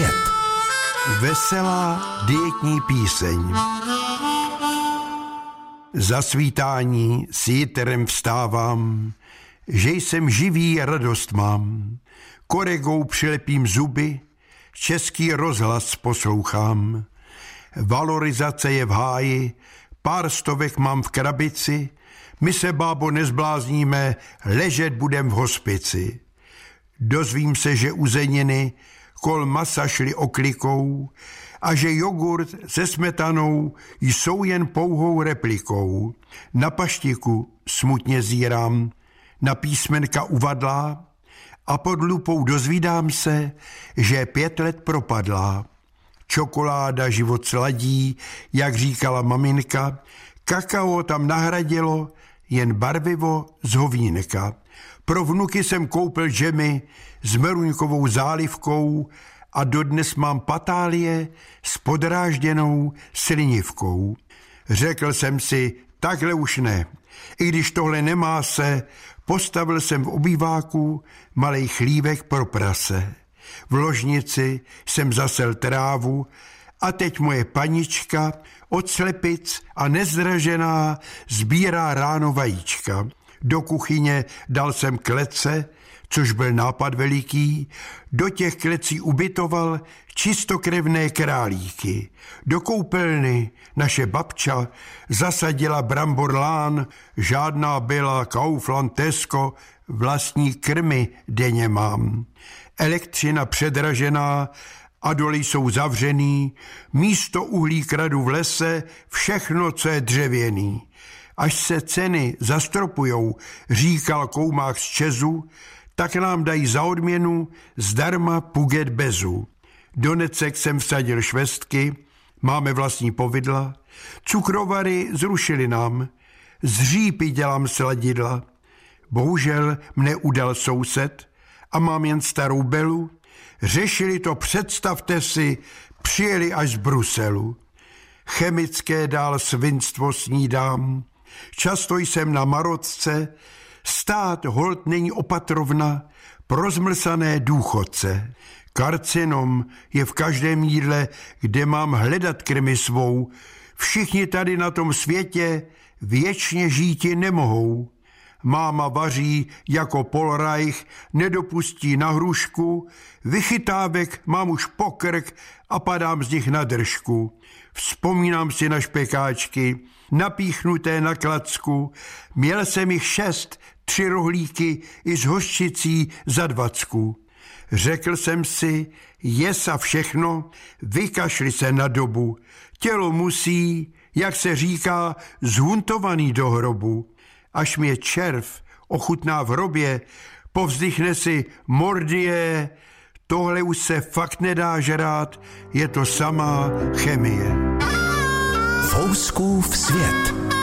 svět. Veselá dietní píseň. Za svítání s jitrem vstávám, že jsem živý a radost mám. Koregou přilepím zuby, český rozhlas poslouchám. Valorizace je v háji, pár stovek mám v krabici, my se, bábo, nezblázníme, ležet budem v hospici. Dozvím se, že uzeniny kol masa šli oklikou a že jogurt se smetanou jsou jen pouhou replikou. Na paštiku smutně zírám, na písmenka uvadlá a pod lupou dozvídám se, že pět let propadlá. Čokoláda život sladí, jak říkala maminka, kakao tam nahradilo jen barvivo z hovínka. Pro vnuky jsem koupil džemy s meruňkovou zálivkou a dodnes mám patálie s podrážděnou slinivkou. Řekl jsem si, takhle už ne. I když tohle nemá se, postavil jsem v obýváku malej chlívek pro prase. V ložnici jsem zasel trávu a teď moje panička od slepic a nezražená sbírá ráno vajíčka. Do kuchyně dal jsem klece, což byl nápad veliký, do těch klecí ubytoval čistokrevné králíky. Do koupelny naše babča zasadila bramborlán, žádná byla Kaufland Tesco, vlastní krmy denně mám. Elektřina předražená a doly jsou zavřený, místo uhlí kradu v lese, všechno, co je dřevěný. Až se ceny zastropujou, říkal koumák z Čezu, tak nám dají za odměnu zdarma puget bezu. Do necek jsem vsadil švestky, máme vlastní povidla, cukrovary zrušili nám, z řípy dělám sladidla. Bohužel mne udal soused a mám jen starou belu. Řešili to, představte si, přijeli až z Bruselu. Chemické dál svinstvo snídám, často jsem na Marocce, Stát hold není opatrovna pro zmlsané důchodce. Karcinom je v každém jídle, kde mám hledat krmi svou. Všichni tady na tom světě věčně žíti nemohou. Máma vaří jako polrajch, nedopustí na hrušku, vychytávek mám už pokrk a padám z nich na držku. Vzpomínám si na špekáčky, napíchnuté na klacku, měl jsem jich šest, tři rohlíky i s hoščicí za dvacku. Řekl jsem si, jes a všechno, vykašli se na dobu. Tělo musí, jak se říká, zhuntovaný do hrobu. Až mě červ ochutná v hrobě, povzdychne si mordie, tohle už se fakt nedá žrát, je to samá chemie. Fouskův svět.